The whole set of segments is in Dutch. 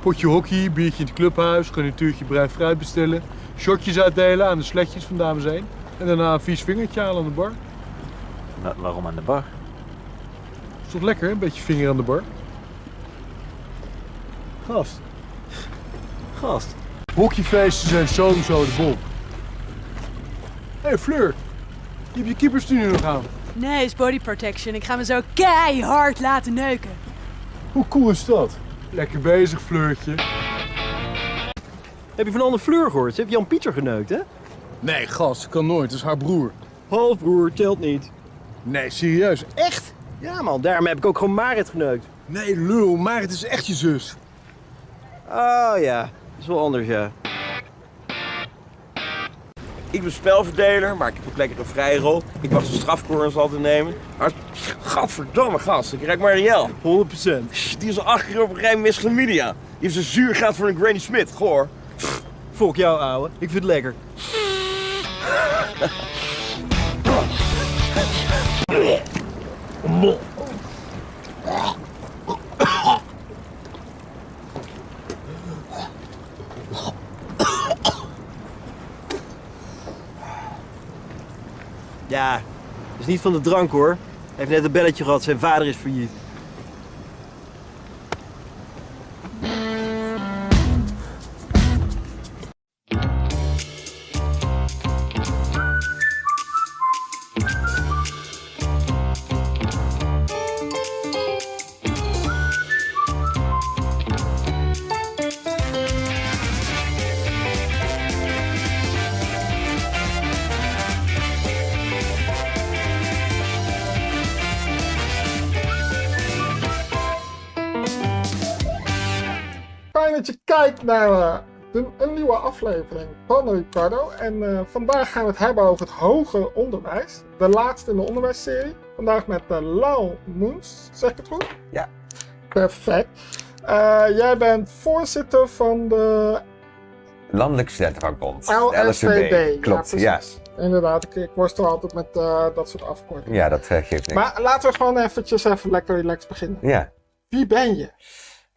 Potje hockey, biertje in het clubhuis, garnituurtje bruin fruit bestellen. Shotjes uitdelen aan de sletjes van dames heen. En daarna een vies vingertje halen aan de bar. Wa- waarom aan de bar? Is toch lekker, een beetje vinger aan de bar? Gast. Gast. Hockeyfeesten zijn sowieso de bom. Hé hey Fleur, je hebt je keepers nu nog aan. Nee, is body protection. Ik ga me zo keihard laten neuken. Hoe cool is dat? Lekker bezig, Fleurtje. Heb je van Anne Fleur gehoord? Ze heeft Jan Pieter geneukt, hè? Nee, gast, kan nooit. Dat is haar broer. Halfbroer, telt niet. Nee, serieus. Echt? Ja man, daarom heb ik ook gewoon Marit geneukt. Nee, lul, maar het is echt je zus. Oh ja, dat is wel anders, ja. Ik ben spelverdeler, maar ik heb ook lekker een vrije rol. Ik mag de strafcorners altijd nemen. Maar gadverdamme gast, ik krijg Marielle. 100%. Die is al acht keer op een rij mis chlamydia. Die heeft zijn zuur gaat voor een Granny Smith, goor. Fok jou, ouwe. Ik vind het lekker dat is niet van de drank hoor. Hij heeft net een belletje gehad, zijn vader is failliet. Aflevering van Ricardo. En eh, vandaag gaan we het hebben over het hoger onderwijs. De laatste in de onderwijsserie. Vandaag met uh, Lau Moens. Zeg ik het goed? Ja. Perfect. Eh, jij bent voorzitter van de... Landelijk Studentenvakbond. LSVB, Klopt, ja. precies. Inderdaad, ik, ik worstel altijd met eh, dat soort afkortingen. Ja, dat eh, geeft niks. Maar laten we gewoon eventjes even lekker relaxed beginnen. Ja. Wie ben je?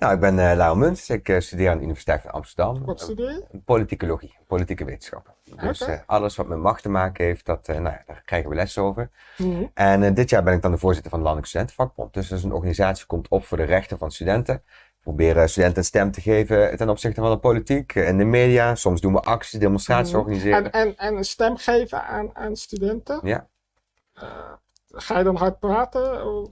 Nou, ik ben eh Lau Munt. Ik eh, studeer aan de Universiteit van Amsterdam. Wat studeer je? Eh, Politicologie, politieke wetenschappen. Dus alles wat met macht te maken heeft, dat, nou ja, daar krijgen we les over. En dit jaar ben ik dan de voorzitter van de Landelijk Studentenvakbond. Dus dat is een organisatie die komt op voor de rechten van studenten. We proberen studenten een stem te geven ten opzichte van de politiek, in de media. Soms doen we acties, demonstraties organiseren. En, en, en een stem geven aan, aan studenten? Ja. Ga je dan hard praten?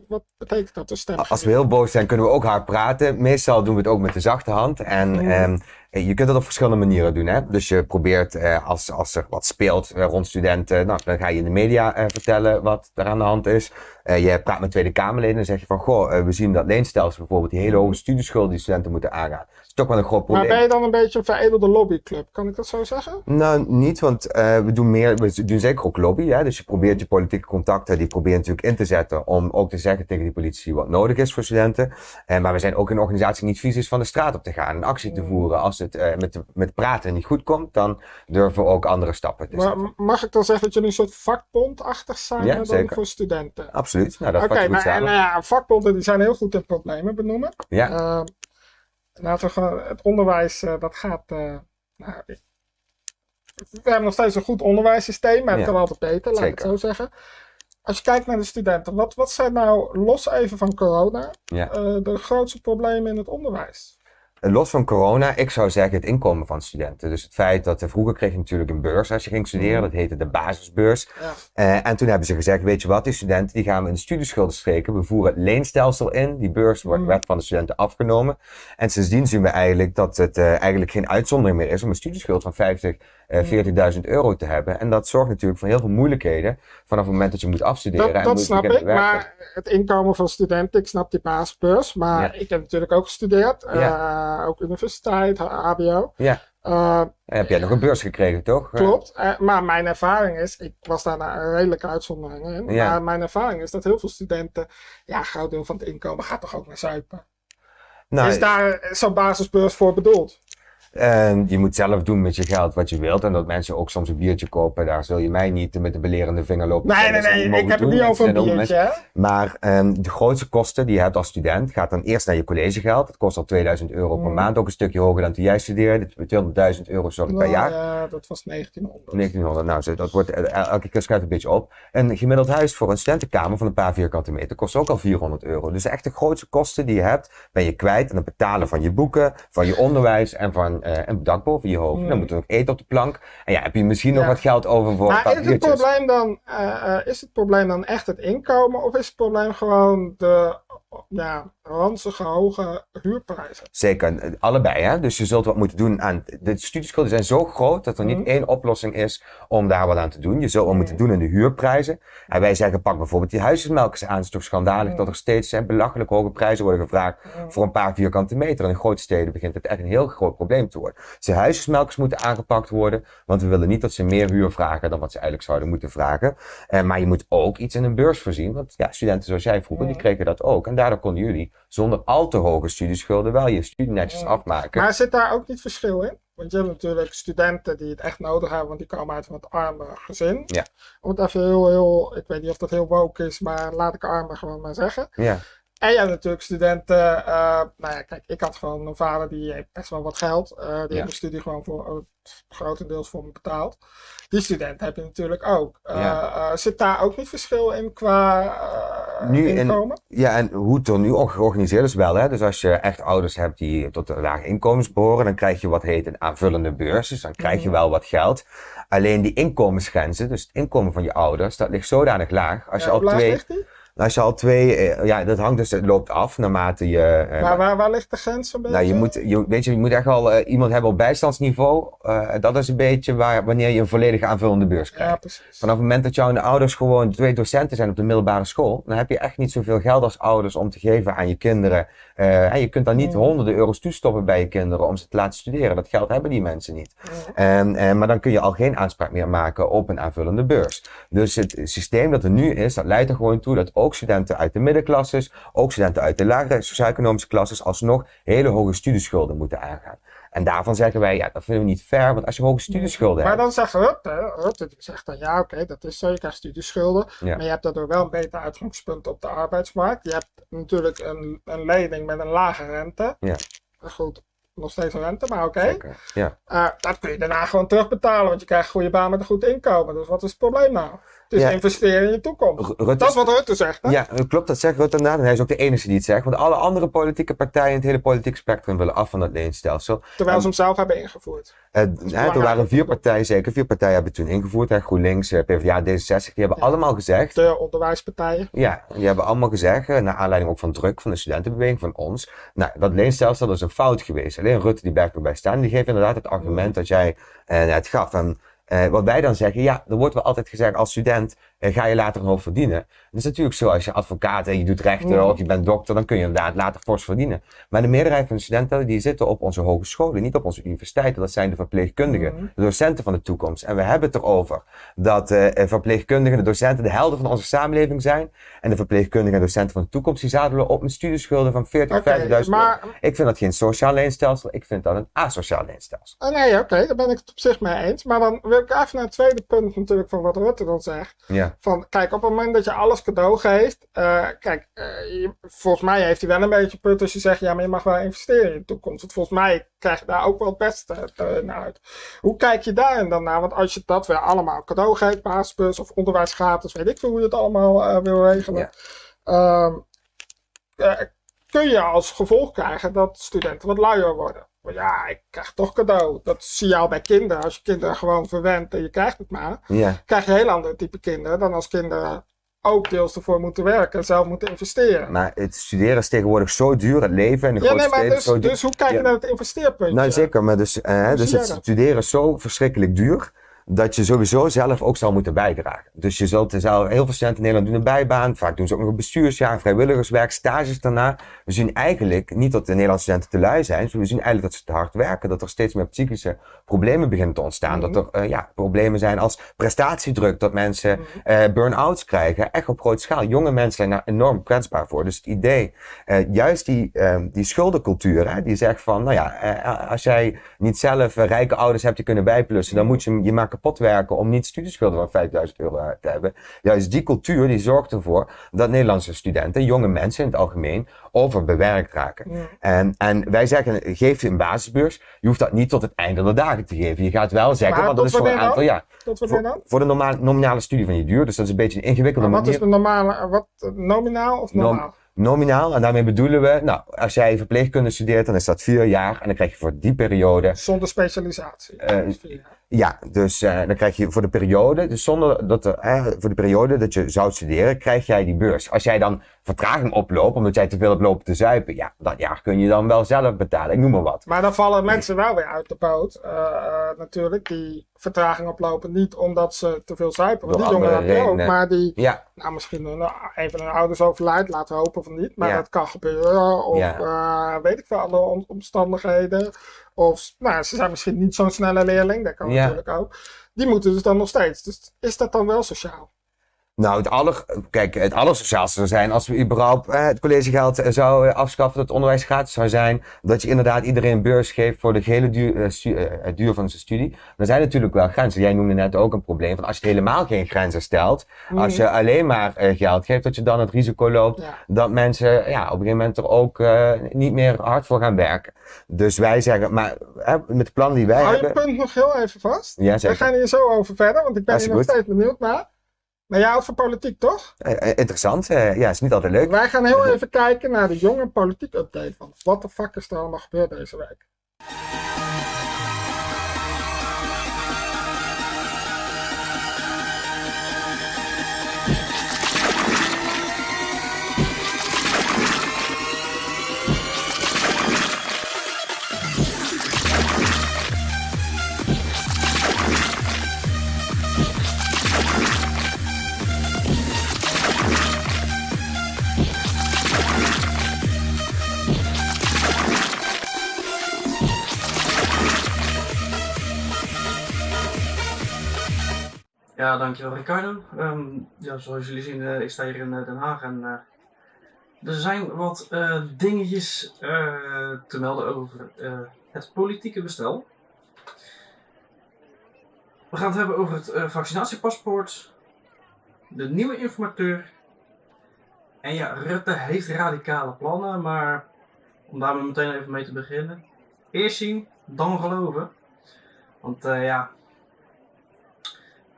Wat betekent dat, stem Als we heel boos zijn, kunnen we ook hard praten. Meestal doen we het ook met de zachte hand. En Mhm. ehm, je kunt dat op verschillende manieren doen. Hè? Dus je probeert, eh, als, als er wat speelt eh, rond studenten, nou, dan ga je in de media eh, vertellen wat er aan de hand is. Eh, je praat met Tweede Kamerleden en zeg je van, goh, eh, we zien dat leenstelsel bijvoorbeeld, die hele hoge studieschulden die studenten moeten aangaan. Dat is toch wel een groot Maar probleem. ben je dan een beetje een veredelde lobbyclub? Kan ik dat zo zeggen? Nou, niet, want eh, we doen meer, we doen zeker ook lobby. Hè? Dus je probeert je politieke contacten, die probeer je natuurlijk in te zetten om ook te zeggen tegen die politici wat nodig is voor studenten. Maar we zijn ook een organisatie die niet vies is van de straat op te gaan en actie te voeren. Als het eh, met, met praten niet goed komt, dan durven we ook andere stappen te Maar zetten. mag ik dan zeggen dat jullie een soort vakbondachtig zijn Ja, maar dan zeker. voor studenten? Absoluut, nou dat Oké, maar nou ja, vakbonden die zijn heel goed in problemen benoemen. Ja, laten we gewoon, het onderwijs, eh, dat gaat. eh, nou, we hebben nog steeds een goed onderwijssysteem, maar het Ja, kan altijd beter, laat ik het zo zeggen. Als je kijkt naar de studenten, wat, wat zijn nou, los even van corona, ja. de grootste problemen in het onderwijs? Los van corona, ik zou zeggen het inkomen van studenten. Dus het feit dat eh, vroeger kreeg je natuurlijk een beurs als je ging studeren. Dat heette de basisbeurs. Ja. Eh, en toen hebben ze gezegd, weet je wat, die studenten die gaan we in de studieschulden streken. We voeren het leenstelsel in. Die beurs wordt, Mm. werd van de studenten afgenomen. En sindsdien zien we eigenlijk dat het eh, eigenlijk geen uitzondering meer is om een studieschuld van 50, eh 40.000 euro te hebben. En dat zorgt natuurlijk voor heel veel moeilijkheden vanaf het moment dat je moet afstuderen. Dat, en dat moet snap ik, werken. maar het inkomen van studenten, ik snap die basisbeurs, maar Ja. ik heb natuurlijk ook gestudeerd, eh, ook universiteit, HBO. Ja. Eh, heb jij nog een beurs gekregen, toch? klopt, maar mijn ervaring is, ik was daar een redelijke uitzondering in, Ja. maar mijn ervaring is dat heel veel studenten, ja, een groot deel van het inkomen gaat toch ook naar zuipen. Nou, is daar zo'n basisbeurs voor bedoeld? En je moet zelf doen met je geld wat je wilt. En dat mensen ook soms een biertje kopen, daar zul je mij niet met de belerende vinger lopen. Nee, nee, nee, ik heb het niet over een biertje? Maar ehm, de grootste kosten die je hebt als student gaat dan eerst naar je collegegeld. Dat kost al 2000 euro per Mm. maand, ook een stukje hoger dan toen jij studeerde. 200.000 euro sorry, per Nou, jaar. ja, dat was 1900. 1900, nou, dat wordt eh, elke keer schuift een beetje op. Een gemiddeld huis voor een studentenkamer van een paar vierkante meter kost ook al 400 euro. Dus echt de grootste kosten die je hebt, ben je kwijt aan het betalen van je boeken, van je onderwijs en van eh, een dak boven je hoofd. Mm. Dan moet er nog eten op de plank. En ja, heb je misschien nog wat geld over voor Maar is het, probleem dan, eh, eh, is het probleem dan echt het inkomen of is het probleem gewoon de ja, ranzige hoge huurprijzen? Zeker, allebei. Hè? Dus je zult wat moeten doen aan. De studieschulden zijn zo groot dat er niet Mhm. één oplossing is om daar wat aan te doen. Je zult wat Mhm. moeten doen in de huurprijzen. En wij zeggen, pak bijvoorbeeld die huisjesmelkers aan. Het is toch schandalig Mhm. dat er steeds eh, belachelijk hoge prijzen worden gevraagd voor een paar vierkante meter. En in grote steden begint het echt een heel groot probleem te worden. Dus de huisjesmelkers moeten aangepakt worden, want we willen niet dat ze meer huur vragen dan wat ze eigenlijk zouden moeten vragen. Eh, maar je moet ook iets in een beurs voorzien, want ja, studenten zoals jij vroeger, die Mhm. kregen dat ook. En daardoor konden jullie zonder al te hoge studieschulden wel je studie netjes afmaken. Maar zit daar ook niet verschil in? Want je hebt natuurlijk studenten die het echt nodig hebben, want die komen uit een wat armer gezin. Ja. Om het even heel, heel, ik weet niet of dat heel woke is, maar laat ik armer gewoon maar zeggen. Ja, En je hebt natuurlijk studenten, eh, nou ja, kijk, ik had gewoon een vader die heeft best wel wat geld. eh, die Ja. heeft mijn studie gewoon voor, eh, grotendeels voor me betaald. Die student heb je natuurlijk ook. Ja. zit daar ook niet verschil in qua Nu inkomen? Ja, en hoe het er nu ook georganiseerd is wel. Hè? Dus als je echt ouders hebt die tot de lage inkomens behoren, dan krijg je wat heet een aanvullende beurs. Dus dan krijg je Mhm. wel wat geld. Alleen die inkomensgrenzen, dus het inkomen van je ouders, dat ligt zodanig laag. Als je al laag twee, ligt die? Als je al twee, eh, ja, dat hangt dus, het loopt af naarmate je. eh, waar, waar, waar ligt de grens een beetje? nou, je moet, je, weet je, je moet echt wel eh, iemand hebben op bijstandsniveau. Dat is een beetje waar, wanneer je een volledige aanvullende beurs krijgt. Ja, precies. Vanaf het moment dat jouw ouders gewoon twee docenten zijn op de middelbare school, dan heb je echt niet zoveel geld als ouders om te geven aan je kinderen. En je kunt dan niet Mm. honderden euro's toestoppen bij je kinderen om ze te laten studeren. Dat geld hebben die mensen niet. En, eh, maar dan kun je al geen aanspraak meer maken op een aanvullende beurs. Dus het systeem dat er nu is, dat leidt er gewoon toe dat ook studenten uit de middenklasses, ook studenten uit de lagere sociaal-economische klasses, alsnog hele hoge studieschulden moeten aangaan. En daarvan zeggen wij, ja, dat vinden we niet fair, want als je hoge studieschulden Maar hebt. dan zegt Rutte, Rutte zegt dan ja oké, dat is zo, je krijgt studieschulden. Ja. Maar je hebt daardoor wel een beter uitgangspunt op de arbeidsmarkt. Je hebt natuurlijk een, een lening met een lage rente. Ja. Goed, nog steeds een rente, maar oké. Ja. Eh, dat kun je daarna gewoon terugbetalen, want je krijgt een goede baan met een goed inkomen. Dus wat is het probleem nou? Het is Ja. investeren in je toekomst. Rutte Dat is wat Rutte zegt, hè? Ja, klopt, dat zegt Rutte inderdaad. En hij is ook de enige die het zegt. Want alle andere politieke partijen in het hele politieke spectrum willen af van dat leenstelsel. Terwijl ze hem zelf hebben ingevoerd. Eh, hè, er waren vier partijen, zeker vier partijen hebben het toen ingevoerd. Hè, GroenLinks, eh, PvdA, D66. Die hebben Ja. allemaal gezegd. De onderwijspartijen. Ja, die hebben allemaal gezegd, eh, naar aanleiding ook van druk van de studentenbeweging, van ons. Nou, dat leenstelsel is een fout geweest. Alleen Rutte die blijft erbij staan. Die geeft inderdaad het argument dat jij eh, net gaf. En eh, wat wij dan zeggen, ja, er wordt wel altijd gezegd als student eh, ga je later een hoop verdienen. Dat is natuurlijk zo, als je advocaat en je doet rechten of je bent dokter, dan kun je inderdaad later fors verdienen. Maar de meerderheid van de studenten die zitten op onze hogescholen, niet op onze universiteiten. Dat zijn de verpleegkundigen, Mhm. de docenten van de toekomst. En we hebben het erover dat eh, verpleegkundigen, de docenten, de helden van onze samenleving zijn. En de verpleegkundigen en docenten van de toekomst, die zadelen op met studieschulden van 40, Oké, 50.000 euro. Ik vind dat geen sociaal leenstelsel, ik vind dat een asociaal leenstelsel. Ah, nee, oké, daar ben ik het op zich mee eens. Maar dan wil ik even naar het tweede punt natuurlijk van wat Rutte dan zegt. Ja, Van, kijk, op het moment dat je alles cadeau geeft, eh, kijk, eh, je- volgens mij heeft hij wel een beetje punt als je zegt, ja, maar je mag wel investeren in de toekomst. Want volgens mij krijg je daar ook wel het beste eh, naar uit. Hoe kijk je daarin dan naar? Want als je dat weer allemaal cadeau geeft, basisbus of onderwijs gratis, weet ik veel hoe je het allemaal wil regelen. Ja. Ehm, eh, kun je als gevolg krijgen dat studenten wat luier worden. Maar ja, ik krijg toch cadeau. Dat zie je al bij kinderen. Als je kinderen gewoon verwendt en je krijgt het maar, Ja. krijg je heel andere type kinderen dan als kinderen ook deels ervoor moeten werken en zelf moeten investeren. Maar het studeren is tegenwoordig zo duur, het leven in de ja, grote nee, maar steden dus, zo duur. dus hoe kijk je Ja. naar het investeerpunt? Nou zeker, maar dus, eh, dus het studeren is zo verschrikkelijk duur dat je sowieso zelf ook zou moeten bijdragen. Dus je zult er zelf, heel veel studenten in Nederland doen een bijbaan, vaak doen ze ook nog een bestuursjaar, vrijwilligerswerk, stages daarna. We zien eigenlijk niet dat de Nederlandse studenten te lui zijn, we zien eigenlijk dat ze te hard werken, dat er steeds meer psychische problemen beginnen te ontstaan, Mhm. dat er eh, ja, problemen zijn als prestatiedruk, dat mensen Mhm. eh burn-outs krijgen, echt op grote schaal. Jonge mensen zijn daar enorm kwetsbaar voor. Dus het idee, eh, juist die, eh, die schuldencultuur, hè, die zegt van, nou ja, als jij niet zelf rijke ouders hebt die kunnen bijplussen, dan moet je je maar kapot werken om niet studieschulden van 5000 euro te hebben. Juist die cultuur die zorgt ervoor dat Nederlandse studenten, jonge mensen in het algemeen, overbewerkt raken. Ja. En, en wij zeggen, geef je een basisbeurs, je hoeft dat niet tot het einde der dagen te geven. Je gaat wel zeggen, Maar want dat is voor een aantal jaar. Tot wanneer dan? Voor, de norma- nominale studie van je duur, dus dat is een beetje een ingewikkelde Maar wat manier. is de normale, wat, nominaal of Nom- normaal? Nominaal, en daarmee bedoelen we, nou, als jij verpleegkunde studeert, dan is dat vier jaar. En dan krijg je voor die periode, Zonder specialisatie. Eh, Ja, dus eh, dan krijg je voor de periode, dus zonder dat er, voor de periode dat je zou studeren, krijg jij die beurs. Als jij dan vertraging oploopt, omdat jij te veel hebt lopen te zuipen, ja, dat jaar kun je dan wel zelf betalen. Ik noem maar wat. Maar dan vallen mensen wel weer uit de boot. eh, eh, natuurlijk, die vertraging oplopen. Niet omdat ze te veel zuipen. Want Door die jongeren heb andere je ook. Maar die, Ja, nou misschien een van hun ouders overlijdt. Laten we hopen van niet. Maar Ja. dat kan gebeuren. Of Ja. weet ik veel, andere om- omstandigheden. Of nou, ze zijn misschien niet zo'n snelle leerling. Dat kan Ja. natuurlijk ook. Die moeten dus dan nog steeds. Dus is dat dan wel sociaal? Nou, het aller, kijk, het allersociaalste zou zijn als we überhaupt eh, het collegegeld eh, zou eh, afschaffen, dat het onderwijs gratis zou zijn. Dat je inderdaad iedereen een beurs geeft voor de gehele duur, eh, het duur van zijn studie. Maar er zijn natuurlijk wel grenzen. Jij noemde net ook een probleem van als je helemaal geen grenzen stelt, als je alleen maar geld geeft, dat je dan het risico loopt Ja. dat mensen ja, op een gegeven moment er ook niet meer hard voor gaan werken. Dus wij zeggen, maar met de plannen die wij Hou je hebben. punt nog heel even vast? Ja, We gaan hier zo over verder. Want ik ben hier nog goed. steeds benieuwd naar. Maar jij houdt van politiek, toch? Eh, eh, interessant. eh, ja, is niet altijd leuk. Wij gaan heel even kijken naar de jonge politiek update wat de fuck is er allemaal gebeurd deze week. Ja, dankjewel Ricardo. Ehm, ja, zoals jullie zien, eh, ik sta hier in eh, Den Haag en eh, er zijn wat dingetjes te melden over het politieke bestel. We gaan het hebben over het vaccinatiepaspoort, de nieuwe informateur. En ja, Rutte heeft radicale plannen, maar om daar meteen even mee te beginnen. Eerst zien, dan geloven. Want ja,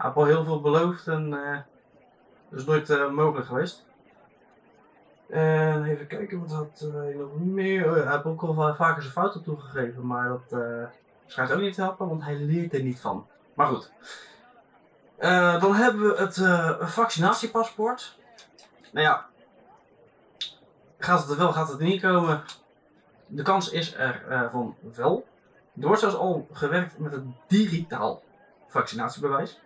hij heeft al heel veel beloofd en eh, dat is nooit eh, mogelijk geweest. En even kijken wat had hij nog meer. Oh hij heeft ook al vaker zijn fouten toegegeven, maar dat eh, schijnt ook niet te helpen, want hij leert er niet van. Maar goed. Dan hebben we het vaccinatiepaspoort. Nou ja, gaat het er wel, gaat het er niet komen? De kans is er van wel. Er wordt zelfs al gewerkt met het digitaal vaccinatiebewijs.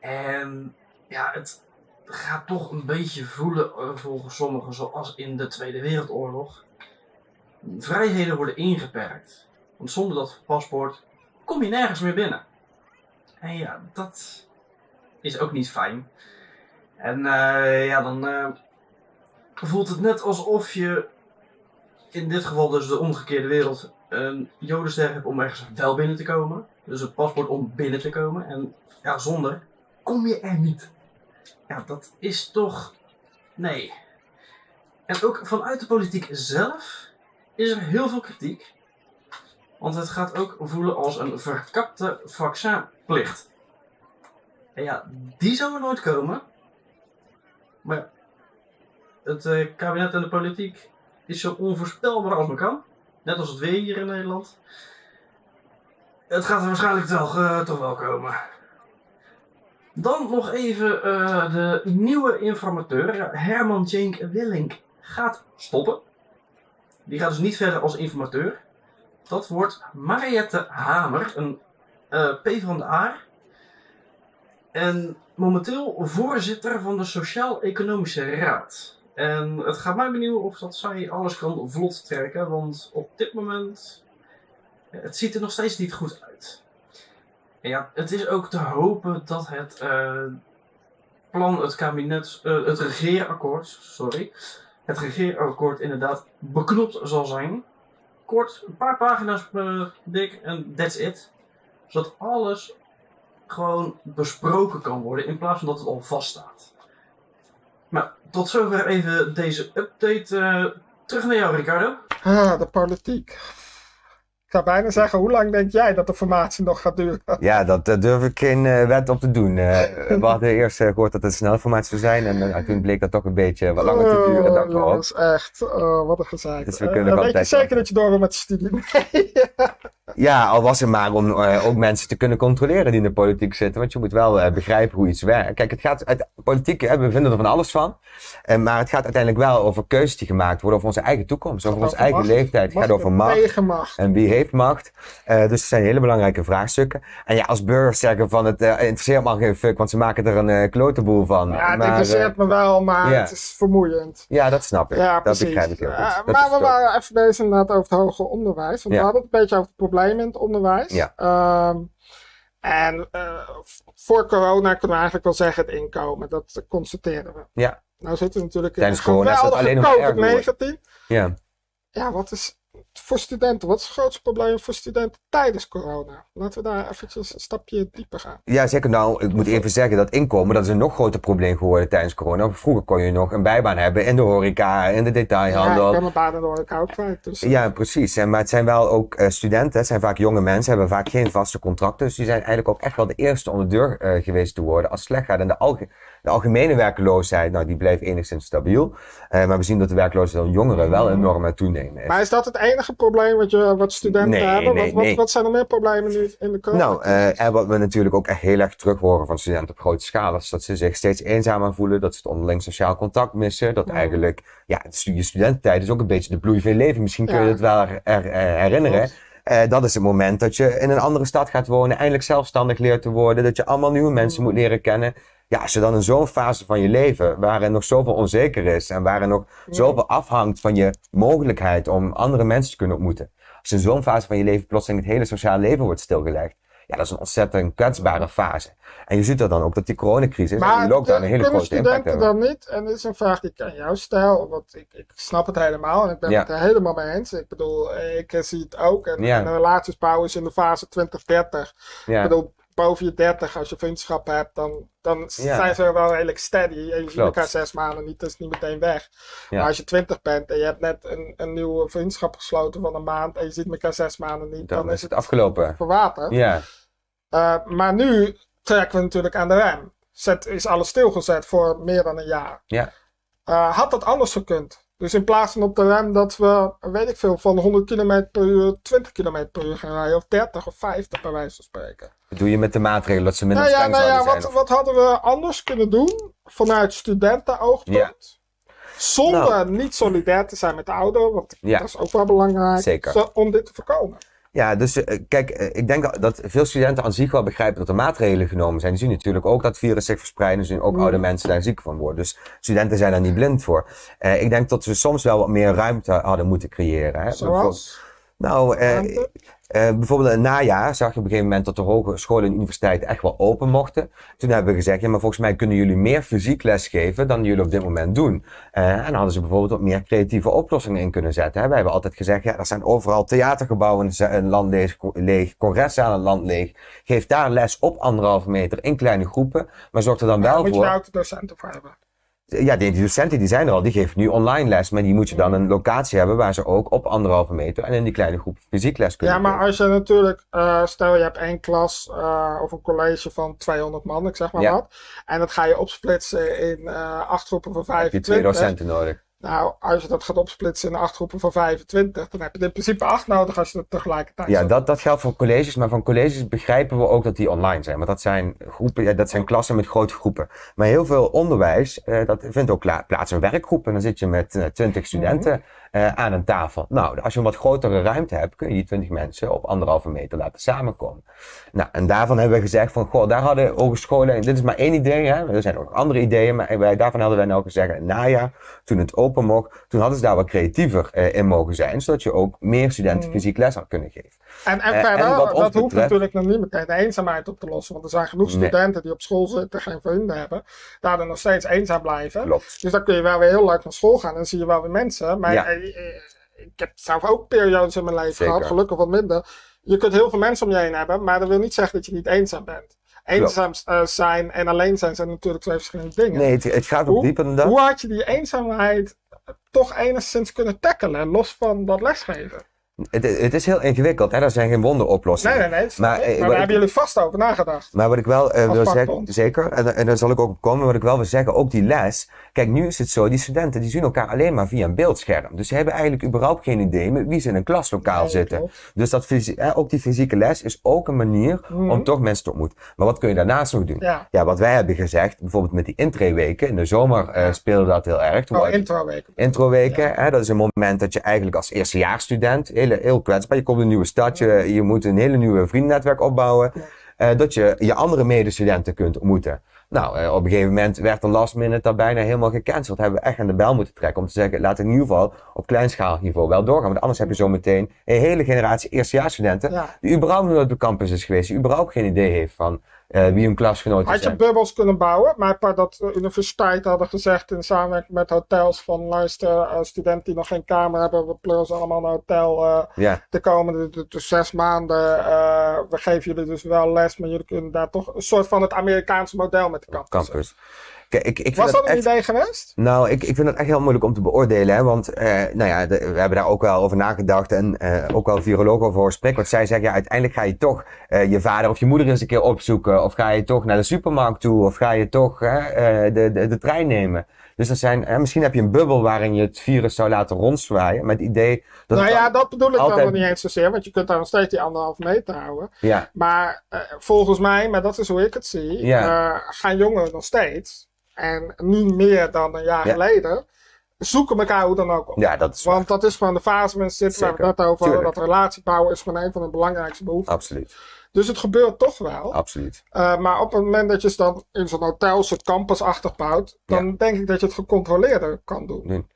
En ja, het gaat toch een beetje voelen eh, volgens sommigen zoals in de Tweede Wereldoorlog. Vrijheden worden ingeperkt. Want zonder dat paspoort kom je nergens meer binnen. En ja, dat is ook niet fijn. En eh, ja, dan eh, voelt het net alsof je in dit geval dus de omgekeerde wereld een jodenster hebt om ergens wel binnen te komen. Dus het paspoort om binnen te komen. En ja, zonder kom je er niet. Ja, dat is toch. Nee. En ook vanuit de politiek zelf is er heel veel kritiek. Want het gaat ook voelen als een verkapte vaccinplicht. En ja, die zou er nooit komen. Maar het eh, kabinet en de politiek is zo onvoorspelbaar als maar kan. Net als het weer hier in Nederland. Het gaat er waarschijnlijk toch, eh, toch wel komen. Dan nog even eh, de nieuwe informateur. Herman Cenk Willink gaat stoppen. Die gaat dus niet verder als informateur. Dat wordt Mariette Hamer, een eh P van de A. En momenteel voorzitter van de Sociaal-Economische Raad. En het gaat mij benieuwen of dat zij alles kan vlot trekken, want op dit moment eh, het ziet er nog steeds niet goed uit. Ja, het is ook te hopen dat het eh, plan, het kabinet, eh, het regeerakkoord, sorry, het regeerakkoord inderdaad beknopt zal zijn. Kort, een paar pagina's eh, dik en that's it. Zodat alles gewoon besproken kan worden in plaats van dat het al vaststaat. Maar tot zover even deze update. terug naar jou, Ricardo. Ah, de politiek. Ik zou bijna zeggen, hoe lang denk jij dat de formatie nog gaat duren? Ja, dat daar durf ik geen eh, wet op te doen. Eh, we hadden eerst eh, gehoord dat het snel formatie zou zijn. En eh, toen bleek dat toch een beetje wat langer te duren dan Oh, gehoopt. jongens, echt. Oh, wat een gezeik. Dus we Eh, kunnen weet je zeker dat je door wil met de studie? Nee. Ja, al was het maar om eh, ook mensen te kunnen controleren die in de politiek zitten. Want je moet wel eh, begrijpen hoe iets werkt. Kijk, het gaat uit politiek, we vinden er van alles van. Eh, maar het gaat uiteindelijk wel over keuzes die gemaakt worden over onze eigen toekomst. Over onze eigen macht. leeftijd. Het gaat over macht. En wie heeft macht? Eh, dus het zijn hele belangrijke vraagstukken. En ja, als burgers zeggen van het eh, interesseert me geen fuck, want ze maken er een eh klotenboel van. Ja, het interesseert me wel, maar het is vermoeiend. ja, dat snap ik. Ja, dat precies. begrijp ik heel goed. Dat maar we waren even bezig inderdaad over het hoger onderwijs. Want we hadden het een beetje over het probleem in het onderwijs. Ja. Ehm, en voor corona kunnen we eigenlijk wel zeggen het inkomen. Dat constateren we. Ja. Nou zitten we natuurlijk in Tijdens een geweldige alleen nog erger COVID-19. Ja. Ja, wat is voor studenten, wat is het grootste probleem voor studenten tijdens corona? Laten we daar eventjes een stapje dieper gaan. Ja, zeker. Nou, ik moet even zeggen dat inkomen, dat is een nog groter probleem geworden tijdens corona. Vroeger kon je nog een bijbaan hebben in de horeca, in de Ja, detailhandel. ik ben mijn baan in de horeca ook kwijt. Dus, Ja, precies. En, maar het zijn wel ook eh, studenten, het zijn vaak jonge mensen, hebben vaak geen vaste contracten. Dus die zijn eigenlijk ook echt wel de eerste om de deur eh, geweest te worden als het slecht gaat. En de, alge- de algemene werkloosheid, nou, die blijft enigszins stabiel. Eh, maar we zien dat de werkloosheid van jongeren wel enorm aan toenemen is. Maar is dat het enige probleem wat, je, wat studenten Nee, hebben? nee, wat, wat, nee. wat zijn er meer problemen nu in de corona? Nou, eh, en wat we natuurlijk ook echt heel erg terug horen van studenten op grote schaal, is dat ze zich steeds eenzamer voelen, dat ze het onderling sociaal contact missen, dat Ja. eigenlijk, ja, je studententijd is ook een beetje de bloei van je leven. Misschien kun je Ja. het wel er, er- eh, herinneren. Dat is het moment dat je in een andere stad gaat wonen, eindelijk zelfstandig leert te worden, dat je allemaal nieuwe mensen moet leren kennen. Ja, als je dan in zo'n fase van je leven, waarin nog zoveel onzeker is en waarin nog zoveel afhangt van je mogelijkheid om andere mensen te kunnen ontmoeten. Als je in zo'n fase van je leven plotseling het hele sociale leven wordt stilgelegd. Ja, dat is een ontzettend kwetsbare fase. En je ziet dat dan ook dat die coronacrisis en maar die lockdown een hele grote impact hebben. dan niet, en dit is een vraag die ik aan jou stel, want ik, ik snap het helemaal en ik ben Ja. het er helemaal mee eens. Ik bedoel, ik zie het ook. En, Ja. en een relatiespauw is in de fase 2030. Ja. Ik bedoel, boven je 30, als je vriendschap hebt, dan, dan Ja. zijn ze wel redelijk steady. En je ziet elkaar zes maanden niet, is niet meteen weg. Ja. Maar als je 20 bent en je hebt net een, een nieuwe vriendschap gesloten van een maand en je ziet elkaar zes maanden niet, Dan is het afgelopen. verwaterd. Ja, Uh, maar nu trekken we natuurlijk aan de rem. Zet, is alles stilgezet voor meer dan een jaar. Ja. Uh, had dat anders gekund? Dus in plaats van op de rem dat we, weet ik veel, van 100 km per uur 20 km per uur gaan rijden. Of 30 of 50 bij wijze van spreken. dat doe je met de maatregelen dat ze minder Nou ja, nou ja zouden wat, zijn. wat hadden we anders kunnen doen vanuit studentenoogpunt? Ja. Zonder Nou. niet solidair te zijn met de ouderen, want Ja. dat is ook wel belangrijk. Zeker. Om dit te voorkomen. Ja, dus eh, kijk, eh, ik denk dat- veel studenten aan zich wel begrijpen dat er maatregelen genomen zijn. Die zien natuurlijk ook dat virus zich verspreidt. Ze zien ook Mm. oude mensen daar ziek van worden. Dus studenten zijn daar niet blind voor. Eh, ik denk dat we soms wel wat meer ruimte hadden moeten creëren. Hè? Zoals. Nou, eh, Ruimte? eh, bijvoorbeeld in het najaar zag je op een gegeven moment dat de hogescholen en universiteiten echt wel open mochten. Toen hebben we gezegd, ja, maar volgens mij kunnen jullie meer fysiek les geven dan jullie op dit moment doen. Eh, en dan hadden ze bijvoorbeeld wat meer creatieve oplossingen in kunnen zetten. Hè. Wij hebben altijd gezegd, ja, er zijn overal theatergebouwen in land leeg, leeg congreszalen in het land leeg. Geef daar les op anderhalve meter in kleine groepen, maar zorg er dan wel moet je voor... autodocenten voor hebben. Ja, die, die docenten die zijn er al, die geven nu online les, maar die moet je dan een locatie hebben waar ze ook op anderhalve meter en in die kleine groep fysiek les kunnen Ja, maar als je natuurlijk, eh, stel je hebt één klas eh, of een college van 200 man, ik zeg maar Ja. wat. En dat ga je opsplitsen in eh acht groepen van heb je twee 25. docenten nodig. Nou, als je dat gaat opsplitsen in acht groepen van 25, dan heb je in principe acht nodig als je het tegelijkertijd Ja, dat, dat geldt voor colleges, maar van colleges begrijpen we ook dat die online zijn. Want dat zijn groepen, ja, dat zijn klassen met grote groepen. Maar heel veel onderwijs, eh, dat vindt ook plaats in werkgroepen. Dan zit je met eh, 20 studenten eh, aan een tafel. Nou, als je een wat grotere ruimte hebt, kun je die 20 mensen op anderhalve meter laten samenkomen. Nou, en daarvan hebben we gezegd van, goh, daar hadden hogescholen, dit is maar één idee, hè. Er zijn ook nog andere ideeën, maar wij, daarvan hadden wij nou gezegd, het najaar, toen het open mocht, toen hadden ze daar wat creatiever eh, in mogen zijn, zodat je ook meer studenten Mhm. fysiek les had kunnen geven. En, en Eh, verder, en wat dat hoeft betreft- natuurlijk nog niet meteen de eenzaamheid op te lossen. Want er zijn genoeg Nee. studenten die op school zitten, geen vrienden hebben, daardoor nog steeds eenzaam blijven. Klopt. Dus dan kun je wel weer heel leuk naar school gaan en zie je wel weer mensen. Maar Ja. eh, eh, ik heb zelf ook periodes in mijn leven Zeker. gehad, gelukkig wat minder. Je kunt heel veel mensen om je heen hebben, maar dat wil niet zeggen dat je niet eenzaam bent. Eenzaam zijn en alleen zijn zijn natuurlijk twee verschillende dingen. Nee, het, het gaat ook dieper dan dat. Hoe had je die eenzaamheid toch enigszins kunnen tackelen, los van dat lesgeven? Het, het is heel ingewikkeld, hè? dat zijn geen wonderoplossingen. Nee, nee, nee. Maar, eh, daar ik- hebben jullie vast over nagedacht. Maar wat ik wel eh, wil zeggen, zeker, en, en daar zal ik ook op komen, wat ik wel wil zeggen, ook die les. Kijk, nu is het zo, die studenten die zien elkaar alleen maar via een beeldscherm. Dus ze hebben eigenlijk überhaupt geen idee met wie ze in een klaslokaal Nee, zitten. klopt. Dus dat, eh, ook die fysieke les is ook een manier Mhm. om toch mensen te ontmoeten. Maar wat kun je daarnaast nog doen? Ja. wat wij hebben gezegd, bijvoorbeeld met die intreweken, in de zomer eh, speelde dat heel erg. Oh, introweek. Introweken, hè, dat is een moment dat je eigenlijk als eerstejaarsstudent, heel, heel kwetsbaar, je komt in een nieuwe stad, je, je moet een hele nieuwe vriendennetwerk opbouwen, eh, dat je je andere medestudenten kunt ontmoeten. Nou, eh, op een gegeven moment werd de last minute dat bijna helemaal gecanceld. Hebben we echt aan de bel moeten trekken om te zeggen, laat het in ieder geval op kleinschalig niveau wel doorgaan. Want anders heb je zo meteen een hele generatie eerstejaarsstudenten Ja. die überhaupt nooit op de campus is geweest, die überhaupt geen idee heeft van eh, wie hun klasgenoten Had je zijn. bubbels kunnen bouwen, maar dat de universiteit hadden gezegd in samenwerking met hotels van luister, eh, studenten die nog geen kamer hebben, we pleuren ze allemaal naar een hotel eh, Ja, de komende de, de zes maanden. eh, we geven jullie dus wel les, maar jullie kunnen daar toch een soort van het Amerikaanse model met de campus. campus. Kijk, ik, ik vind Was dat een echt- idee geweest? Nou, ik, ik vind het echt heel moeilijk om te beoordelen. Hè? Want eh, nou ja, de- we hebben daar ook wel over nagedacht. En eh, ook wel virologen over horen spreken. Want zij zeggen, ja, uiteindelijk ga je toch eh, je vader of je moeder eens een keer opzoeken. Of ga je toch naar de supermarkt toe. Of ga je toch hè, eh, de, de, de trein nemen. Dus dat zijn, hè, misschien heb je een bubbel waarin je het virus zou laten rondzwaaien. Met het idee dat nou ja, dan- dat bedoel ik dan altijd- nog niet eens zozeer, want je kunt daar nog steeds die anderhalve meter houden. ja, Maar eh, volgens mij, maar dat is hoe ik het zie, Ja. eh, gaan jongeren nog steeds, en niet meer dan een jaar Ja. geleden, zoeken elkaar hoe dan ook op. ja, dat is waar. Want dat is gewoon de fase ze zitten, waar we het net over hadden, dat relatie bouwen is gewoon een van de belangrijkste behoeften. Absoluut, Dus het gebeurt toch wel. absoluut. Eh, maar op het moment dat je het dan in zo'n hotel, soort campusachtig bouwt, dan denk ik dat je het gecontroleerder kan doen.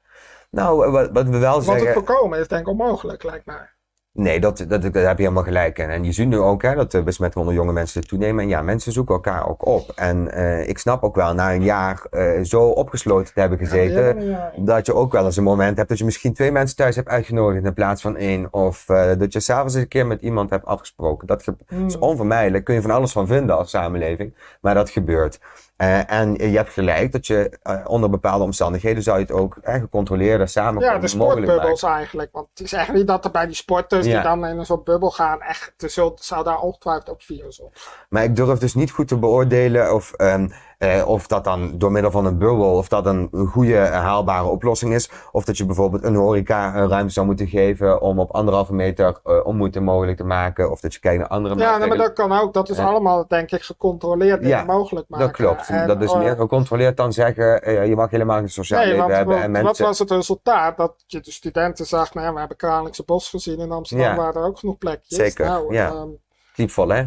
Nou, wat, wat we wel Want het zeggen... voorkomen is denk ik onmogelijk, lijkt mij. Nee, dat, dat, daar heb je helemaal gelijk in. En je ziet nu ook hè, dat de besmettingen onder jonge mensen toenemen. En ja, mensen zoeken elkaar ook op. En eh, ik snap ook wel, na een jaar eh, zo opgesloten te hebben gezeten, Ja, dat je ook wel eens een moment hebt dat je misschien twee mensen thuis hebt uitgenodigd in plaats van één. Of eh, dat je s'avonds een keer met iemand hebt afgesproken. Dat Hmm. is onvermijdelijk. Kun je van alles van vinden als samenleving. Maar dat gebeurt. Eh, en je hebt gelijk dat je eh, onder bepaalde omstandigheden zou je het ook eh, gecontroleerder samenkomen Ja, de sportbubbels eigenlijk. Want het is echt niet dat er bij die sporters Ja. die dan in een soort bubbel gaan, echt, er zult- zou daar ongetwijfeld ook virus op. Maar ik durf dus niet goed te beoordelen of, ehm, eh, of dat dan door middel van een bubbel, of dat een goede eh, haalbare oplossing is. Of dat je bijvoorbeeld een horeca een ruimte zou moeten geven om op anderhalve meter eh ontmoeten mogelijk te maken. Of dat je kijkt naar andere Ja, nee, maar dat kan ook. Dat is allemaal, denk ik, gecontroleerd dingen Ja, mogelijk maken. Dat klopt. En, dat is eh, meer gecontroleerd dan zeggen, eh, je mag helemaal geen sociaal Nee, leven want hebben. wat, En wat mensen... was het resultaat? Dat je de studenten zag, nou we hebben Kralingse Bos gezien in Amsterdam, Ja. waren er ook genoeg plekjes. Zeker, Nou, ja. ehm, hè?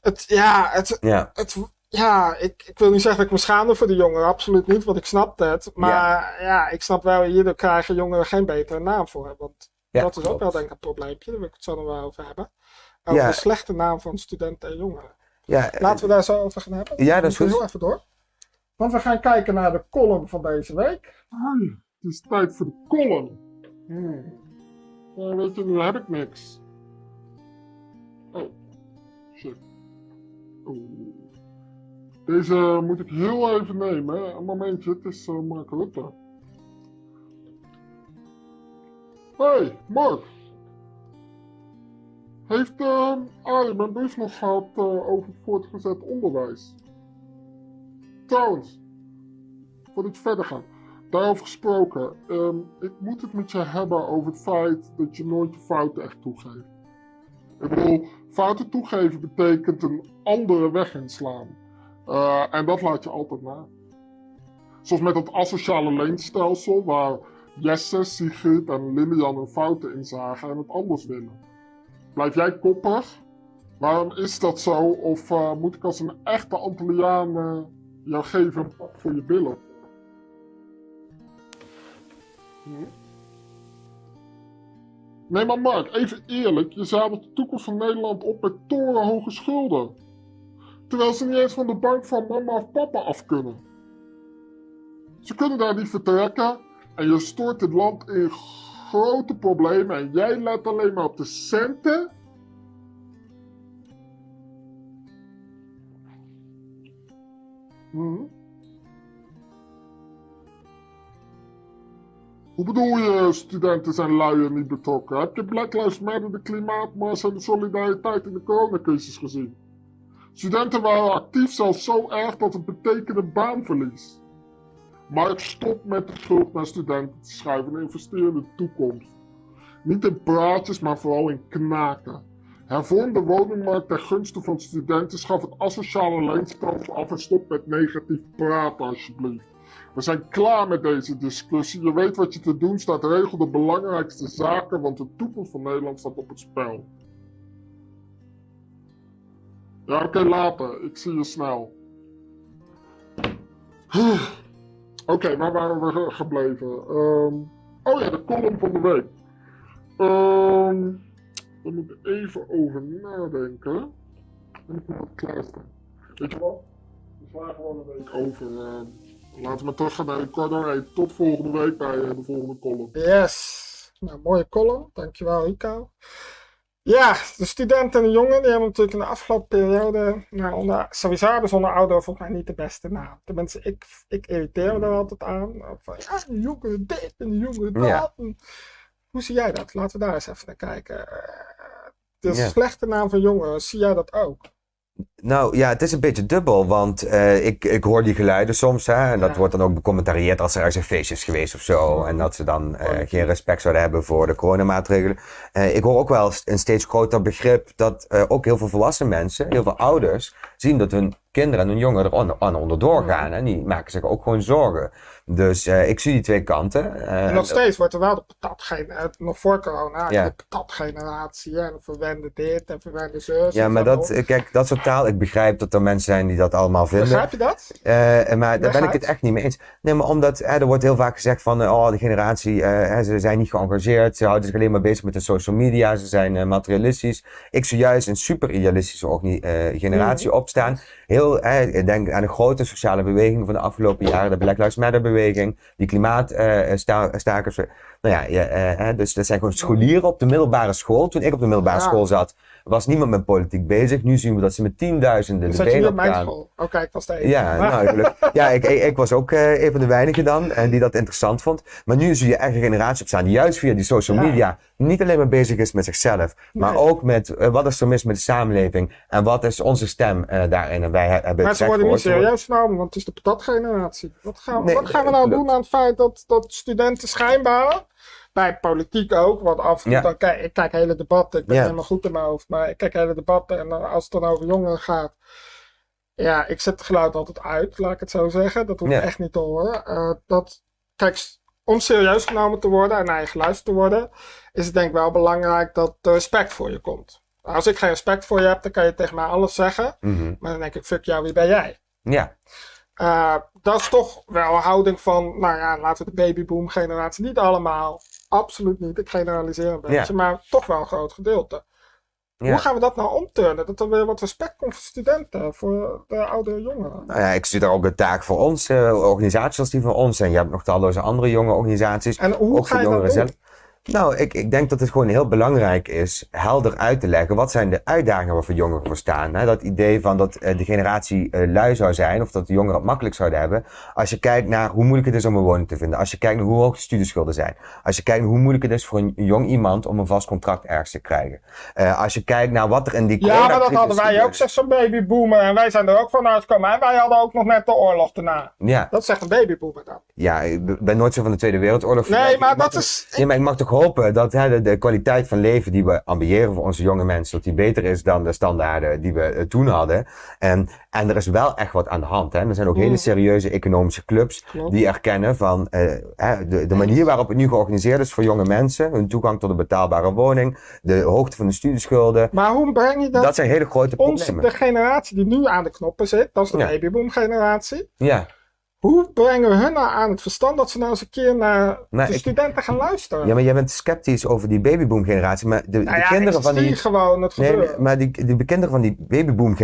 het, ja, het, Ja. het, ja ik, ik wil niet zeggen dat ik me schaamde voor de jongeren, absoluut niet, want ik snap het. Maar ja, ik snap wel, hierdoor krijgen jongeren geen betere naam voor. Want Ja, dat is ook wel denk ik een probleempje, daar wil ik het zo nog wel over hebben. Over Ja. de slechte naam van studenten en jongeren. Ja, eh, Laten we daar zo over gaan hebben. Ja, dat is goed. heel even door. Want we gaan kijken naar de column van deze week. Hoi, het is tijd voor de column. Hmm. Ja, weet je, nu heb ik niks. Oh, shit. Oeh. Deze moet ik heel even nemen. Een momentje, het is uh, Mark Rutte. Hey, Mark. Heeft uh, Arie mijn brief nog gehad eh, over voortgezet onderwijs? Trouwens, voordat ik verder ga. Daarover gesproken, ehm, ik moet het met je hebben over het feit dat je nooit je fouten echt toegeeft. Ik bedoel, fouten toegeven betekent een andere weg inslaan. Uh, en dat laat je altijd na. Zoals met dat asociale leenstelsel, waar Jesse, Sigrid en Lilian hun fouten inzagen en het anders willen. Blijf jij koppig? Waarom is dat zo? Of uh, moet ik als een echte Antilliaan uh, jou geven voor je billen? Hm? Nee, maar Mark, even eerlijk. Je zadelt de toekomst van Nederland op met torenhoge schulden. Terwijl ze niet eens van de bank van mama of papa af kunnen. Ze kunnen daar niet vertrekken en je stort het land in grote problemen en jij let alleen maar op de centen. Hm? Hoe bedoel je, studenten zijn lui niet betrokken? Heb je Black Lives Matter, de klimaatmars en de solidariteit in de coronacrisis gezien? Studenten waren actief zelfs zo erg dat het betekende baanverlies. Maar ik stop met de schuld naar studenten te schuiven en investeer in de toekomst. Niet in praatjes, maar vooral in knaken. Hervorm de woningmarkt ten gunste van studenten, schaf het asociale leenstelsel af en stop met negatief praten alsjeblieft. We zijn klaar met deze discussie. Je weet wat je te doen staat. Regel de belangrijkste zaken, want de toekomst van Nederland staat op het spel. Ja, oké, later. Ik zie je snel. Oké, waar waren we gebleven? Um, oh ja, de column van de week. Um, daar moet ik even over nadenken. En ik moet wat klaarstaan. Weet je wat? We slaan gewoon een week over. Uh, laten we terug gaan naar de corner. Tot volgende week bij uh, de volgende column. Yes. Nou, mooie column. Dankjewel, Rico. Ja, de studenten en de jongen die hebben natuurlijk in de afgelopen periode, nou, onder, sowieso hebben ze onder ouder volgens mij niet de beste naam. Tenminste, ik, ik irriteer me er altijd aan. Van, ja, de jongeren dit en de jongeren dat. Ja. Hoe zie jij dat? Laten we daar eens even naar kijken. De ja. slechte naam van jongeren, zie jij dat ook? Nou ja, het is een beetje dubbel, want uh, ik, ik hoor die geluiden soms. Hè, en dat ja. wordt dan ook becommentarieerd als er ergens een feestje is geweest of zo. En dat ze dan uh, geen respect zouden hebben voor de coronamaatregelen. Uh, ik hoor ook wel een steeds groter begrip dat ook heel veel volwassen mensen, heel veel ouders, zien dat hun kinderen en hun jongeren er onder, on, onderdoor gaan. En die maken zich ook gewoon zorgen. Dus uh, ik zie die twee kanten. Uh, en nog steeds wordt er wel de patatgeneratie, nog voor corona, ja. de patatgeneratie. En verwende dit en verwende zus. Ja, maar dat, kijk, dat soort taal, ik begrijp dat er mensen zijn die dat allemaal vinden. Begrijp je dat? Uh, maar daar ben ik het echt niet mee eens. Nee, maar omdat er wordt heel vaak gezegd van, oh, de generatie, ze zijn niet geëngageerd. Ze houden zich alleen maar bezig met de social media. Ze zijn materialistisch. Ik zie juist een super idealistische generatie mm. opstaan. Heel, ik denk aan de grote sociale beweging van de afgelopen jaren, de Black Lives Matter beweging, die klimaatstakers. Nou ja, uh, dus dat zijn gewoon scholieren op de middelbare school. Toen ik op de middelbare ja. school zat, was niemand met politiek bezig. Nu zien we dat ze met tienduizenden de benen op mijn school? Oh kijk, was de Ja, nou, ik, ja ik, ik, ik, was ook uh, een van de weinigen dan en die dat interessant vond. Maar nu zie je echt een generatie opstaan die juist via die social media niet alleen maar bezig is met zichzelf, maar nee. ook met uh, wat is er mis met de samenleving en wat is onze stem uh, daarin. En wij hebben maar ze worden niet serieus genomen, want het is de patatgeneratie. Wat gaan, nee, wat gaan we nou doen aan het feit dat, dat studenten schijnbaar bij politiek ook. Want af en toe, ja. kijk, ik kijk hele debatten, ik ben helemaal goed in mijn hoofd, maar ik kijk hele debatten en dan, als het dan over jongeren gaat, ja, ik zet het geluid altijd uit, laat ik het zo zeggen. Dat hoeft ja. echt niet te horen. Uh, dat, kijk, om serieus genomen te worden en naar je geluisterd te worden, is het denk ik wel belangrijk dat er respect voor je komt. Als ik geen respect voor je heb, dan kan je tegen mij alles zeggen. Mm -hmm. Maar dan denk ik, fuck jou, wie ben jij? Ja. Uh, dat is toch wel een houding van, nou ja, laten we de babyboom generatie niet allemaal, absoluut niet, ik generaliseer een beetje, ja. maar toch wel een groot gedeelte. Ja. Hoe gaan we dat nou omturnen? Dat er weer wat respect komt voor studenten, voor de oudere jongeren. Nou ja, ik zie daar ook een taak voor ons, uh, organisaties als die van ons. En je hebt nog talloze andere jonge organisaties. En hoe ook ga je dat doen? Zelf. Nou, ik, ik denk dat het gewoon heel belangrijk is helder uit te leggen wat zijn de uitdagingen waarvoor jongeren voor staan. Hè? Dat idee van dat uh, de generatie uh, lui zou zijn of dat de jongeren het makkelijk zouden hebben. Als je kijkt naar hoe moeilijk het is om een woning te vinden. Als je kijkt naar hoe hoog de studieschulden zijn. Als je kijkt naar hoe moeilijk het is voor een jong iemand om een vast contract ergens te krijgen. Uh, als je kijkt naar wat er in die Ja, maar dat hadden wij ook, zegt zo'n babyboomer. En wij zijn er ook van uitgekomen. En wij hadden ook nog net de oorlog daarna. Ja. Dat zegt een babyboomer dan. Ja, ik ben nooit zo van de Tweede Wereldoorlog. Nee, maar dat is... Ja, maar ik mag toch hopen dat hè, de, de, kwaliteit van leven die we ambiëren voor onze jonge mensen, dat die beter is dan de standaarden die we uh, toen hadden. En, en er is wel echt wat aan de hand. Hè. Er zijn ook hele serieuze economische clubs Klopt. die erkennen van hè, de, de manier waarop het nu georganiseerd is voor jonge mensen, hun toegang tot een betaalbare woning, de hoogte van de studieschulden. Maar hoe breng je dat? Dat zijn hele grote Ons, problemen. de generatie die nu aan de knoppen zit, dat is de Ja. babyboom generatie. Ja. Hoe brengen we hun nou aan het verstand dat ze nou eens een keer naar Maar de ik- studenten gaan luisteren? ja, maar jij bent sceptisch over die babyboom generatie, maar de, nou de ja, kinderen van die... gewoon het Nee, maar die, die kinderen van die babyboom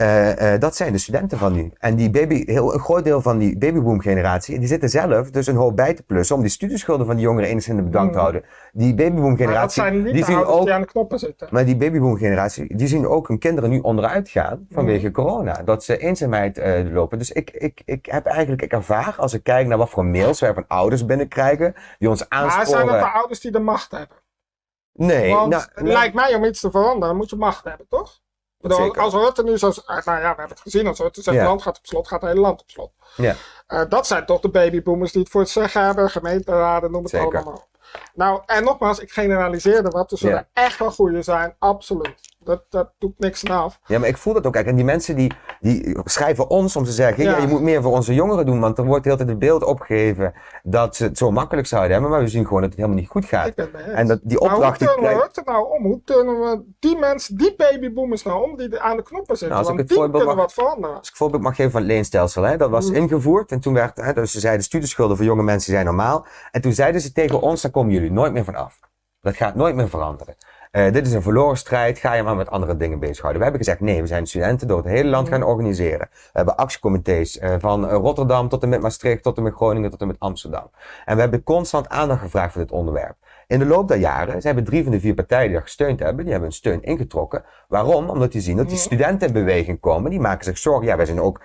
eh, eh, dat zijn de studenten van nu. En die baby, heel, een groot deel van die babyboom generatie, die zitten zelf dus een hoop bij te plussen om die studieschulden van die jongeren enigszins in bedwang te Mm. houden. Die babyboom maar dat generatie, zijn niet die zien ook, die aan de knoppen zitten. maar die babyboom generatie, die zien ook hun kinderen nu onderuit gaan vanwege Mm. corona. Dat ze eenzaamheid eh, lopen. Dus ik, ik, ik heb eigenlijk, ik ervaar als ik kijk naar wat voor mails wij van ouders binnenkrijgen, die ons Maar aansporen. zijn het de ouders die de macht hebben? Nee, Want nou, het lijkt mij om iets te veranderen, moet je macht hebben, toch? Als Rutte nu zo... Nou ja, we hebben het gezien. Als Ja. het land gaat op slot, gaat het hele land op slot. Ja. Eh, dat zijn toch de babyboomers die het voor het zeggen hebben, gemeenteraden, noem het Zeker. allemaal op. Nou, en nogmaals, ik generaliseerde wat. Er zullen Ja. echt wel goede zijn, absoluut. Dat, dat doet niks aan af. Ja, maar ik voel dat ook. Kijk, en die mensen die, die schrijven ons om te zeggen: ja. Ja. je moet meer voor onze jongeren doen. Want er wordt de hele tijd het beeld opgegeven dat ze het zo makkelijk zouden hebben. Maar we zien gewoon dat het helemaal niet goed gaat. Ik ben. En dat, die Maar hoe opdracht die turnen we het nou om? Hoe turnen we die mensen, die babyboomers nou om, die aan de knoppen zitten? Nou, als ik het die kunnen mag- wat veranderen. Als ik voorbeeld mag geven van het leenstelsel, hè, dat was Mhm. ingevoerd. En toen werd, hè, dus ze zeiden: studieschulden voor jonge mensen zijn normaal. En toen zeiden ze tegen ons: daar komen jullie nooit meer van af. Dat gaat nooit meer veranderen. Eh, dit is een verloren strijd, ga je maar met andere dingen bezighouden. We hebben gezegd, nee, we zijn studenten door het hele land gaan organiseren. We hebben actiecomité's eh, van eh, Rotterdam tot en met Maastricht, tot en met Groningen, tot en met Amsterdam. En we hebben constant aandacht gevraagd voor dit onderwerp. In de loop der jaren, ze hebben drie van de vier partijen die dat gesteund hebben, die hebben hun steun ingetrokken. Waarom? Omdat die zien dat die studenten in beweging komen. Die maken zich zorgen. Ja, wij zijn ook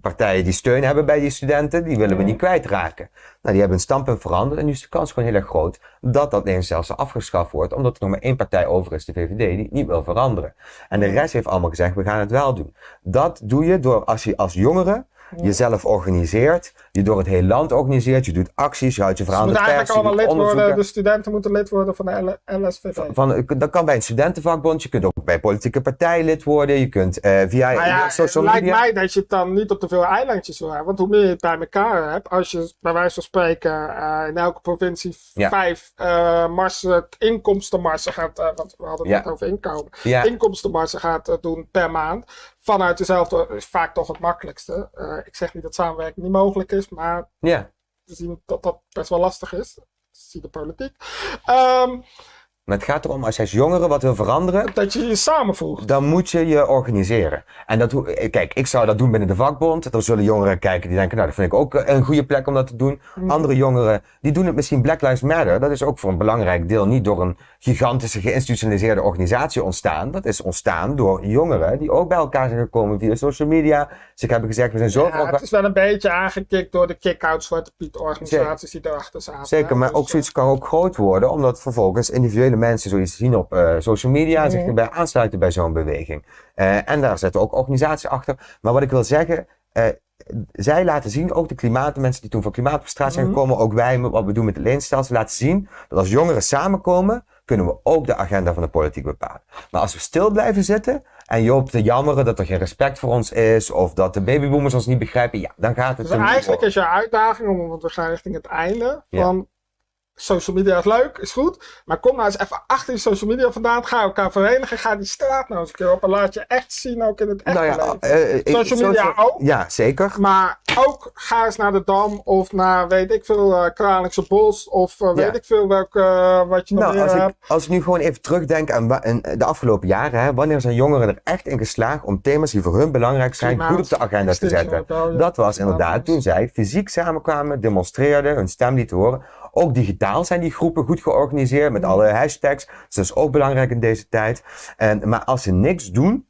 partijen die steun hebben bij die studenten, die willen we niet kwijtraken. Nou, die hebben hun standpunt veranderd en nu is de kans gewoon heel erg groot dat dat leenstelsel afgeschaft wordt, omdat er nog maar één partij over is, de VVD, die het niet wil veranderen. En de rest heeft allemaal gezegd, we gaan het wel doen. Dat doe je door als je als jongere jezelf organiseert, je door het hele land organiseert, je doet acties, je houdt je verhaal in de moeten pers, allemaal lid worden, de studenten moeten lid worden van de LSVV. Van, dat kan bij een studentenvakbond, je kunt ook bij politieke partijen lid worden, je kunt eh, via ja, social het lijkt media... mij dat je het dan niet op te veel eilandjes wil hebben. Want hoe meer je het bij elkaar hebt, als je bij wijze van spreken eh, in elke provincie Ja. vijf eh marsen, inkomstenmarsen gaat, eh, want we hadden het Ja. net over inkomen, inkomstenmarsen gaat eh, doen per maand. Vanuit dezelfde is vaak toch het makkelijkste. Eh, ik zeg niet dat samenwerking niet mogelijk is, maar Ja. we zien dat dat best wel lastig is. Zie de politiek. Ehm, Maar het gaat erom, als je als jongere wat wil veranderen, dat je je samenvoegt. dan moet je je organiseren. En dat, eh, kijk, ik zou dat doen binnen de vakbond. Dan zullen jongeren kijken die denken, nou, dat vind ik ook eh, een goede plek om dat te doen. Mhm. Andere jongeren, die doen het misschien Black Lives Matter. Dat is ook voor een belangrijk deel niet door een gigantische geïnstitutionaliseerde organisatie ontstaan. Dat is ontstaan door jongeren die ook bij elkaar zijn gekomen via social media. Zich hebben gezegd, we zijn zo Ja, het is wel een beetje aangekikt door de kick-out Zwarte Piet organisaties die erachter zaten. Zeker, maar Dus, ook zoiets kan ook groot worden, omdat vervolgens individuele mensen zoiets zien op eh, social media en zich erbij aansluiten bij zo'n beweging. Eh, en daar zitten ook organisaties achter. Maar wat ik wil zeggen, eh, zij laten zien, ook de klimaat, de mensen die toen voor klimaatverstraat zijn Mhm. gekomen, ook wij, met wat we doen met het leenstelsel, laten zien dat als jongeren samenkomen, kunnen we ook de agenda van de politiek bepalen. Maar als we stil blijven zitten en je op te jammeren dat er geen respect voor ons is, of dat de babyboomers ons niet begrijpen, ja, dan gaat het Dus er eigenlijk is jouw uitdaging, om, want we gaan richting het einde, Ja. Social media is leuk, is goed, maar kom nou eens even achter die social media vandaan, ga elkaar verenigen, ga die straat nou eens een keer op en laat je echt zien ook in het echte Nou ja, eh, ik- Social media social- ook. Ja, zeker. Maar ook ga eens naar de Dam of naar weet ik veel, eh Kralingse Bos of eh, weet Ja. ik veel welk, eh, wat je nog Nou, meer als ik, hebt. als ik nu gewoon even terugdenk aan de afgelopen jaren, hè, wanneer zijn jongeren er echt in geslaagd om thema's die voor hun belangrijk zijn, Klimaat, goed op de agenda te zetten? Dat was inderdaad toen zij fysiek samenkwamen, demonstreerden, hun stem lieten horen. Ook digitaal zijn die groepen goed georganiseerd met alle hashtags. Dus dat is ook belangrijk in deze tijd. En, maar als ze niks doen,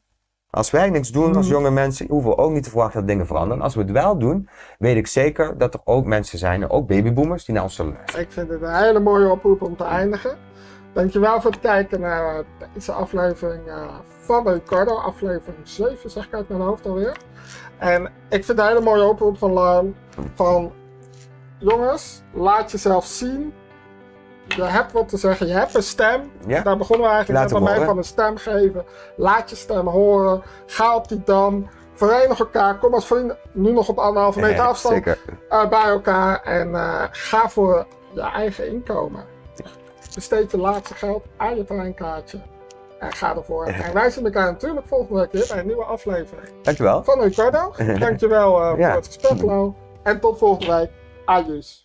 als wij niks doen als jonge mensen, hoeven we ook niet te verwachten dat dingen veranderen. Als we het wel doen, weet ik zeker dat er ook mensen zijn, ook babyboomers, die naar ons zullen luisteren. Ik vind het een hele mooie oproep om te eindigen. Dankjewel voor het kijken naar deze aflevering uh, van Ricardo, aflevering 7, zeg ik uit mijn hoofd alweer. En ik vind het een hele mooie oproep van Laan, van jongens, laat jezelf zien. Je hebt wat te zeggen, je hebt een stem. Ja. Daar begonnen we eigenlijk Laat mee horen. van een stem geven. Laat je stem horen. Ga op die dam. Verenig elkaar. Kom als vrienden nu nog op anderhalve meter afstand uh, bij elkaar. En uh, ga voor je eigen inkomen. Besteed je laatste geld aan je treinkaartje. En ga ervoor. En wij zien elkaar natuurlijk volgende week weer bij een nieuwe aflevering. Dankjewel. Van Ricardo. Dankjewel uh, Ja. voor het gesprek, Lau. En tot volgende week. Águias